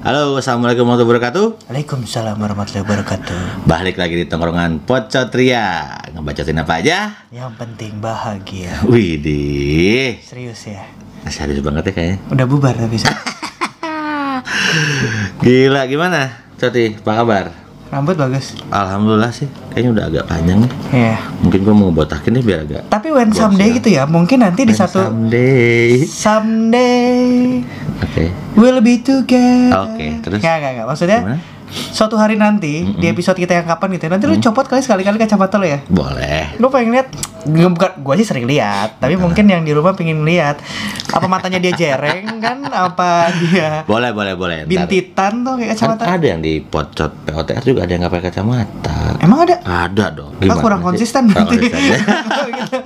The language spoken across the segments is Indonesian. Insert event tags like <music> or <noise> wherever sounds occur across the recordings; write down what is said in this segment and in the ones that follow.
Halo, assalamualaikum warahmatullahi wabarakatuh. Waalaikumsalam warahmatullahi wabarakatuh. Balik lagi di tongkrongan Pocotria. Ngebacotin apa aja? Yang penting bahagia. Widih. Serius ya. Serius banget ya kayaknya. Udah bubar tapi. <laughs> Gila, gimana? Coti, apa kabar? Rambut bagus. Alhamdulillah sih, kayaknya udah agak panjang nih. Iya. Mungkin gua mau botakin nih biar agak Tapi when someday gitu ya, mungkin nanti di satu someday. someday Oke. we'll be together. Oke, terus? Nggak, nggak, nggak. Maksudnya Gimana? suatu hari nanti di episode kita yang kapan gitu ya, nanti lu copot kali sekali-kali kacamata lo ya. Boleh. Lu pengen lihat bukan gua sih sering lihat tapi mungkin yang di rumah pengen lihat apa matanya dia jereng kan apa dia Boleh, boleh, boleh. Bintitan tuh kayak Kan kacamata ada yang di pocot POTR juga ada yang nggak pakai kacamata. emang ada Ada dong. Ah, kurang konsisten berarti. ya. <laughs> Gitu.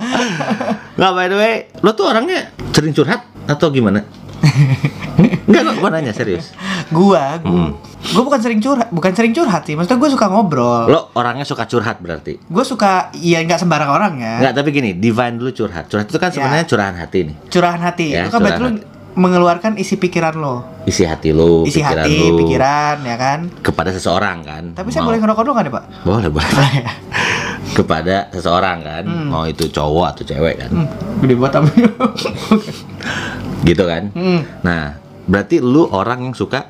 <laughs> Nggak by the way, lo tuh orangnya sering curhat atau gimana? <laughs> Enggak, lo gua nanya serius. gua gua, Hmm. Gua bukan sering curhat bukan sering curhat sih maksudnya gua suka ngobrol Lo orangnya suka curhat berarti? gua suka ya nggak sembarang orang ya Enggak, tapi gini, divine dulu curhat. Curhat itu kan Ya. sebenarnya curahan hati nih. curahan hati Ya, itu kan berarti curahan mengeluarkan isi pikiran lo Isi hati lo, isi pikiran hati lo pikiran ya kan kepada seseorang kan. tapi saya Mau- boleh ngerokok dulu kan ya pak Boleh, boleh. <laughs> kepada seseorang kan. Mau itu cowok atau cewek kan. hmm, gede banget tapi <laughs> Gitu kan. hmm, Nah, berarti lu orang yang suka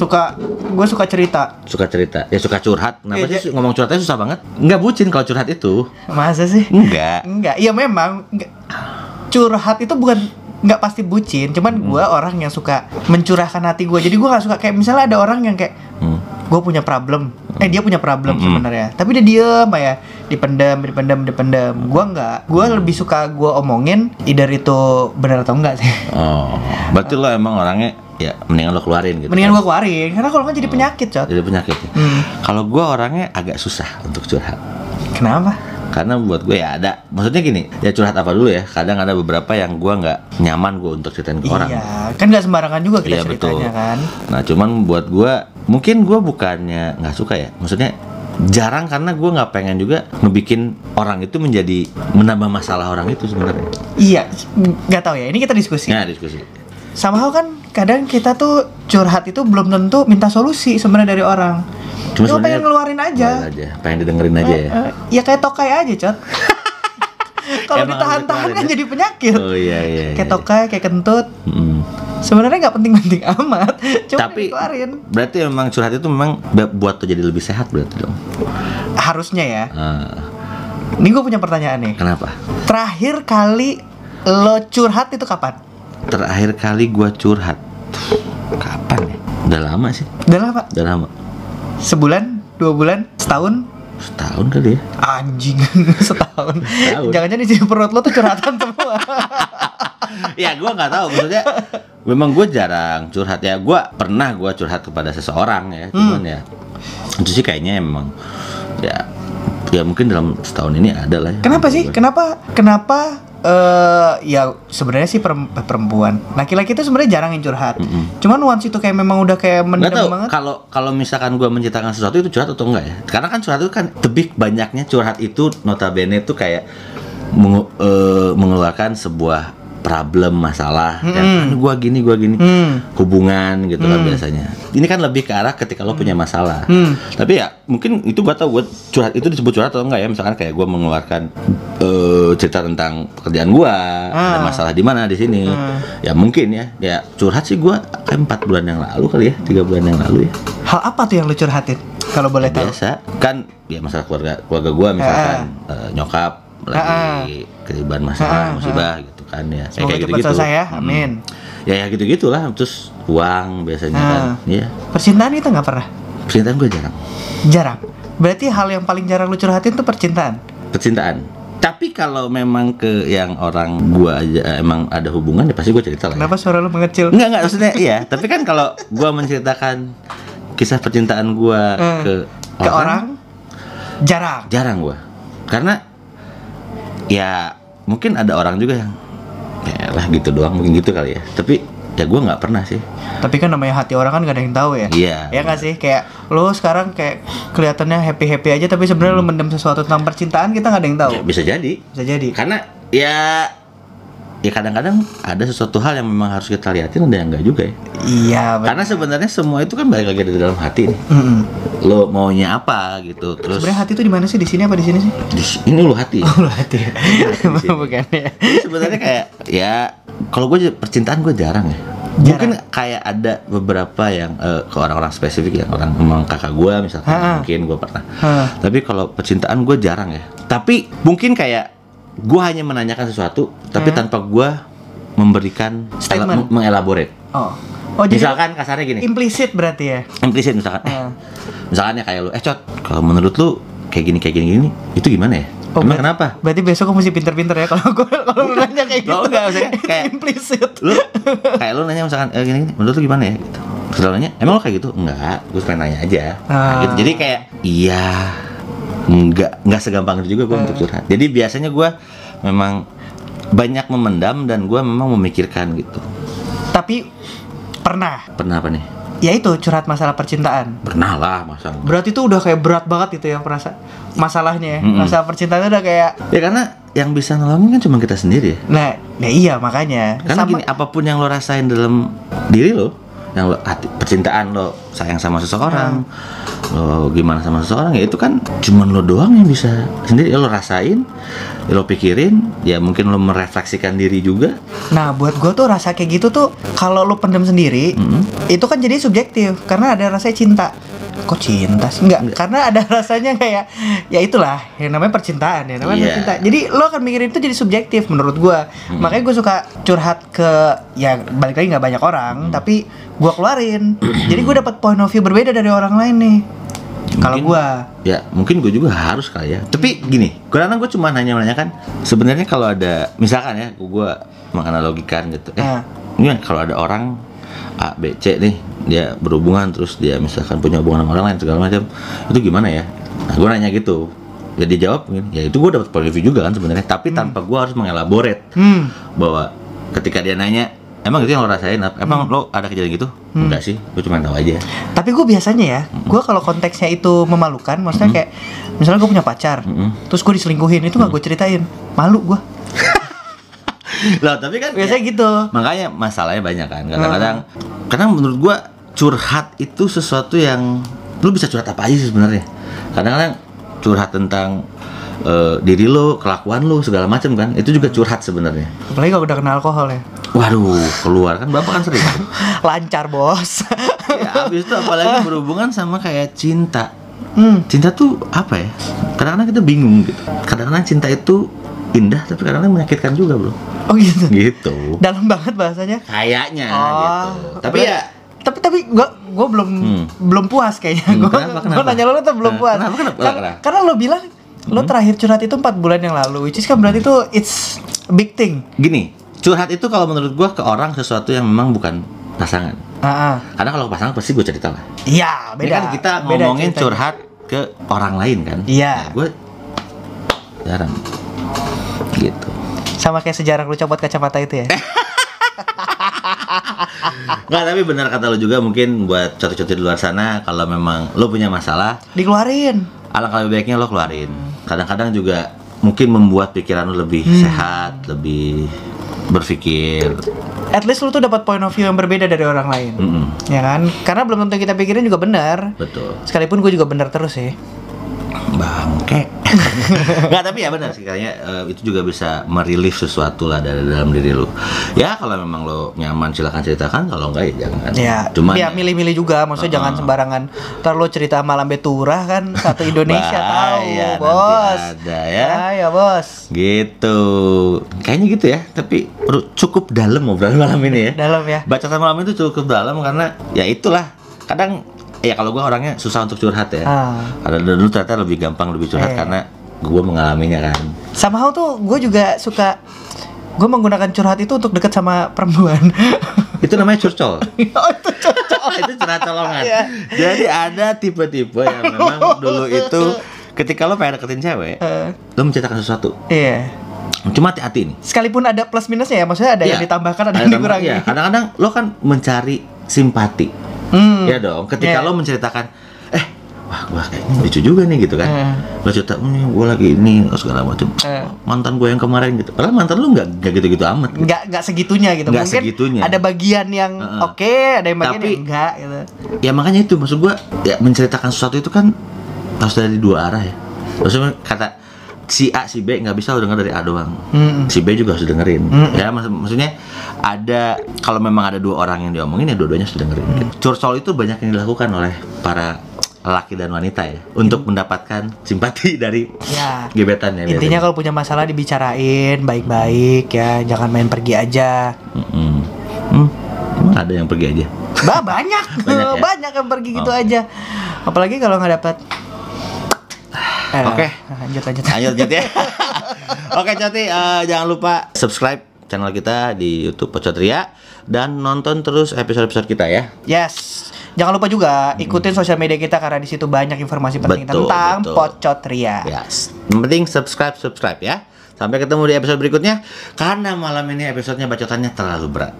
suka gue suka cerita. Suka cerita. Ya suka curhat. Kenapa Iya, sih ngomong curhatnya susah banget? Nggak bucin kalau curhat itu. Masa sih? Enggak enggak iya memang. Enggak. curhat itu bukan nggak pasti bucin. Cuman Hmm. gua orang yang suka mencurahkan hati gua. Jadi gua nggak suka. Kayak misalnya ada orang yang kayak Hmm. Gue punya problem. Eh dia punya problem Mm-mm. sebenarnya. Tapi dia diem ya dipendam dipendam dipendam. Gue nggak. Gue lebih suka gue omongin either itu benar atau enggak sih. Oh. Berarti lo emang orangnya ya mendingan lo keluarin gitu mendingan kan? gue keluarin. Karena kalau nggak jadi penyakit cot. Jadi penyakit ya. hmm. kalau gua orangnya agak susah untuk curhat. Kenapa? Karena buat gue ya ada. Maksudnya gini ya curhat apa dulu ya? Kadang ada beberapa yang gua nggak nyaman gue untuk ceritain ke orang. Iya kan nggak sembarangan juga kita Iya, betul. ceritanya kan. Nah cuman buat gua mungkin gua bukannya nggak suka ya, maksudnya jarang karena gua nggak pengen juga ngebikin orang itu menjadi menambah masalah orang itu sebenarnya. iya nggak tahu ya ini kita diskusi Ya diskusi. sama hal kan kadang kita tuh curhat itu belum tentu minta solusi sebenarnya dari orang Cuma Cuma pengen ngeluarin aja aja, pengen didengerin aja ya. Eh, eh, ya kayak tokai aja, Cot. <laughs> Kalau ditahan-tahan kan dikeluarin jadi penyakit. Oh iya iya. Kayak iya. tokai, kayak kentut. Mm-mm. Sebenarnya nggak penting-penting amat. <laughs> Cuma Tapi dikeluarin. berarti memang curhat itu memang buat lo jadi lebih sehat berarti dong. Harusnya ya. Ah, Ini gue punya pertanyaan nih. kenapa? Terakhir kali lo curhat itu kapan? Terakhir kali gua curhat kapan ya? Udah lama sih, Udah lama. udah lama. Sebulan, dua bulan, setahun? Setahun kali ya. Anjing, <laughs> setahun. Setahun. Jangan-jangan isi perut lo tuh curhatan semua. <laughs> ya gua nggak tahu maksudnya memang gue jarang curhat ya gua pernah gua curhat kepada seseorang ya cuman ya itu sih kayaknya emang ya ya mungkin dalam setahun ini ada lah ya. Kenapa sih? Kenapa? Kenapa? eh ya sebenarnya sih perem- perempuan. Laki-laki itu sebenarnya jarang yang curhat. Mm-mm. Cuman once itu kayak memang udah kayak mendem banget. kalau kalau misalkan gua menceritakan sesuatu itu curhat atau enggak ya karena kan curhat itu kan lebih banyaknya curhat itu notabene itu kayak mengu- eh, mengeluarkan sebuah problem masalah ya kan gua gini gua gini Hmm. hubungan gitu kan biasanya. Ini kan lebih ke arah ketika lo punya masalah. Hmm. Tapi ya mungkin itu gua tahu buat curhat itu disebut curhat atau enggak ya? Misalkan kayak gua mengeluarkan eh, cerita tentang pekerjaan gua, ada Ah. masalah di mana di sini. Ah. Ya mungkin ya. Ya curhat sih gua kayak empat bulan yang lalu kali ya, tiga bulan yang lalu ya. Hal apa tuh yang lu curhatin? Kalau boleh tahu. Biasa kan ya masalah keluarga keluarga gua misalkan eh, nyokap lagi ketiban masalah Ah, ah. musibah gitu kan ya. Kayak Semoga cepat gitu-gitu. selesai ya. Mm. Amin. Ya ya gitu-gitulah terus uang biasanya Ah. kan. Iya. Percintaan itu nggak pernah. Percintaan gue jarang. Jarang. Berarti hal yang paling jarang lu curhatin tuh percintaan. Percintaan. Tapi kalau memang ke yang orang gua aja eh, emang ada hubungan ya pasti gue cerita lah. Ya. Kenapa suara lu mengecil? Enggak enggak maksudnya iya. Tapi kan kalau gua menceritakan kisah percintaan gua Eh, ke, Ke orang jarang. jarang gua. Karena ya mungkin ada orang juga yang ya lah gitu doang mungkin gitu kali ya. Tapi ya gua nggak pernah sih. Tapi kan namanya hati orang kan gak ada yang tahu ya. Iya. Ya nggak sih? Kayak lu sekarang kayak kelihatannya happy happy aja, tapi sebenarnya lu mendem sesuatu tentang percintaan kita nggak ada yang tahu. Ya, bisa jadi. Bisa jadi. Karena ya ya kadang-kadang ada sesuatu hal yang memang harus kita lihatin ada yang enggak juga ya. Iya, benar. Karena sebenarnya semua itu kan balik lagi dari dalam hati nih. Mm-mm. Lo maunya apa gitu. Terus Sebenarnya hati itu di mana sih? Di sini apa di sini sih? di ini lo hati. Oh, hati. <laughs> Bukan ya. Sebenarnya kayak ya kalau gue percintaan gue jarang ya. Jarang. Mungkin kayak ada beberapa yang eh, ke orang-orang spesifik ya orang memang kakak gue misalkan Ha-ha. mungkin gue pernah. Hah. Tapi kalau percintaan gue jarang ya. Tapi mungkin kayak gue hanya menanyakan sesuatu tapi Hmm. tanpa gue memberikan Statement. meng- mengelaborate. Oh. Oh, jadi Misalkan kasarnya gini, implisit berarti ya. implisit misalkan, eh, Ah. misalkan ya kayak lu, eh cot, kalau menurut lu kayak gini kayak gini gini, itu gimana ya? Oh, Emang berarti- kenapa? Berarti besok aku mesti pinter-pinter ya kalau gue <laughs> kalau lu nanya kayak gitu. Lo enggak, maksudnya <laughs> kayak- implisit. lu kayak lu nanya misalkan eh, gini gini menurut lu gimana ya gitu terus nanya emang lu kayak gitu enggak gue pengen nanya aja Nah, Ah. gitu. jadi kayak iya enggak enggak segampang itu juga gue Ah. untuk curhat jadi biasanya gue memang banyak memendam dan gue memang memikirkan gitu Tapi pernah. pernah apa nih Ya itu curhat masalah percintaan. pernah lah masa enggak? Berarti itu udah kayak berat banget itu yang perasa masalahnya ya. Masalah percintaan udah kayak ya karena yang bisa nolongin kan cuma kita sendiri ya Nah, nah iya makanya. karena Sama- gini apa pun yang lo rasain dalam diri lo yang lo hati, percintaan lo sayang sama seseorang lo gimana sama seseorang ya itu kan cuman lo doang yang bisa sendiri ya lo rasain ya lo pikirin ya mungkin lo merefleksikan diri juga Nah, buat gue tuh rasa kayak gitu tuh kalau lu pendem sendiri, Mm-mm. itu kan jadi subjektif karena ada rasa cinta. Kok cinta sih? Enggak, karena ada <laughs> rasanya kayak ya itulah yang namanya percintaan ya, namanya Iya. percintaan. Jadi lo akan mikirin itu jadi subjektif menurut gua. Makanya gue suka curhat ke ya balik lagi nggak banyak orang, tapi gua keluarin. jadi gue dapat point of view berbeda dari orang lain nih. Kalau Mungkin- gua. Ya mungkin gue juga harus kali ya. Tapi gini karena gue cuma hanya menanyakan sebenarnya kalau ada misalkan ya gue menganalogikan gitu. Eh ini kalau ada orang A B C nih dia berhubungan terus dia misalkan punya hubungan sama orang lain segala macam itu gimana ya? Nah gue nanya gitu. Ya dia jawab gini, ya itu gue dapat point of view juga kan sebenarnya. Tapi tanpa gue harus mengelaborate hmm, bahwa ketika dia nanya emang itu yang lo rasain? Emang lo ada kejadian gitu? Enggak sih gue cuma tahu aja. Tapi gue biasanya ya, gue kalau konteksnya itu memalukan, maksudnya kayak misalnya gue punya pacar, Mm-mm. terus gue diselingkuhin, itu gak gue ceritain, malu gue. Loh, <laughs> tapi kan Biasanya ya, gitu. makanya masalahnya banyak kan kadang-kadang karena menurut gua curhat itu sesuatu yang lu bisa curhat apa aja sih sebenarnya? Kadang-kadang curhat tentang eh, diri lo kelakuan lo segala macam kan itu juga curhat sebenarnya. Apalagi kalau udah kena alkohol ya, waduh keluar kan bapak kan sering <laughs> lancar bos. ya abis itu apalagi <laughs> berhubungan sama kayak cinta hmm. cinta tuh apa ya kadang-kadang kita bingung gitu kadang-kadang cinta itu indah tapi kadang-kadang menyakitkan juga bro Oh gitu. gitu Dalam banget bahasanya. kayaknya Oh, gitu tapi ya tapi tapi gue gue belum Hmm. belum puas kayaknya. Hmm, Gue kenapa, kenapa? nanya lo tuh belum Nah, puas. kenapa, kenapa, Kar- kenapa? Karena lo bilang lo terakhir curhat itu empat bulan yang lalu, which is kan berarti itu it's a big thing. gini curhat itu kalau menurut gua ke orang sesuatu yang memang bukan pasangan ah. karena kalau pasangan pasti gue cerita lah Iya, Ini beda. kan kita Beda ngomongin ceritanya. curhat ke orang lain kan Iya. gue jarang gitu Sama kayak sejarah lu copot kacamata itu ya. <laughs> nggak tapi benar kata lo juga mungkin buat cotot-cotot di luar sana kalau memang lo punya masalah Dikeluarin. alangkah lebih baiknya lo keluarin kadang-kadang juga mungkin membuat pikiran lo lebih Hmm. sehat lebih berpikir At least lu tuh dapat point of view yang berbeda dari orang lain. Mm-mm, Ya kan? Karena belum tentu kita pikirin juga benar. betul Sekalipun gue juga benar terus ya. Bangke. <laughs> Nggak tapi ya benar sih kayaknya eh, itu juga bisa merilis sesuatu lah dari dalam diri lu. Ya kalau memang lo nyaman silakan ceritakan. Kalau enggak ya jangan. Ya, cuman ya milih-milih juga, maksudnya jangan sembarangan. Ntar lo cerita malam beturah kan? Satu Indonesia <laughs> tahu, nanti bos. ada ya. ya bos. gitu. Kayaknya gitu ya. Tapi cukup dalam obrolan malam ini ya. Dalam ya. bacaan malam itu cukup dalam karena ya itulah. Kadang ya kalau gua orangnya susah untuk curhat ya Ah. karena dulu ternyata lebih gampang lebih curhat Eh. karena gua mengalaminya kan Somehow tuh gue juga suka gue menggunakan curhat itu untuk deket sama perempuan. <laughs> itu namanya curcol <laughs> oh itu cocok. <laughs> itu curhat colongan Iya. jadi ada tipe-tipe yang memang dulu itu ketika lo pengen deketin cewek Eh, lo menceritakan sesuatu Iya. cuma hati-hati nih Sekalipun ada plus minusnya ya, maksudnya ada yang Iya. ditambahkan, ada, yang tambah- dikurangi. iya. kadang-kadang lo kan mencari simpati Hmm. ya dong ketika Iya. lo menceritakan eh wah gua kayaknya lucu juga nih gitu kan Eh. gua cerita "Hmm, gua lagi ini segala macam Eh. mantan gue yang kemarin gitu padahal mantan lu nggak nggak gitu-gitu amat gitu. nggak nggak segitunya gitu Nggak mungkin segitunya. ada bagian yang Heeh. oke ada yang bagian Tapi- yang enggak gitu ya makanya itu maksud gua ya menceritakan sesuatu itu kan harus dari dua arah ya maksudnya kata si A si B nggak bisa lu denger dari A doang Mm-mm. si B juga harus dengerin Mm. ya mak- maksudnya ada kalau memang ada dua orang yang diomongin ya dua-duanya harus dengerin. Curcol itu banyak yang dilakukan oleh para laki dan wanita ya untuk mendapatkan simpati dari ya. gebetan ya intinya kalau punya masalah dibicarain baik-baik ya jangan main pergi aja. Mm-mm. Hmm, emang ada yang pergi aja? Bah banyak. <laughs> Banyak ya? banyak yang pergi gitu Oh. aja. Apalagi kalau nggak dapat Eh, Oke. lanjut lanjut. Lanjut Jati ya. <laughs> Oke Jati, eh, jangan lupa subscribe channel kita di YouTube Pocotria dan nonton terus episode-episode kita ya. yes jangan lupa juga ikutin sosial media kita karena di situ banyak informasi penting Betul, tentang betul. Pocotria Yes. Yang penting subscribe subscribe ya. Sampai ketemu di episode berikutnya karena malam ini episodenya bacotannya terlalu berat.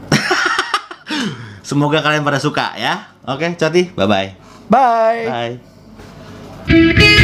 <laughs> Semoga kalian pada suka ya. Oke, Coti, bye bye. bye Bye.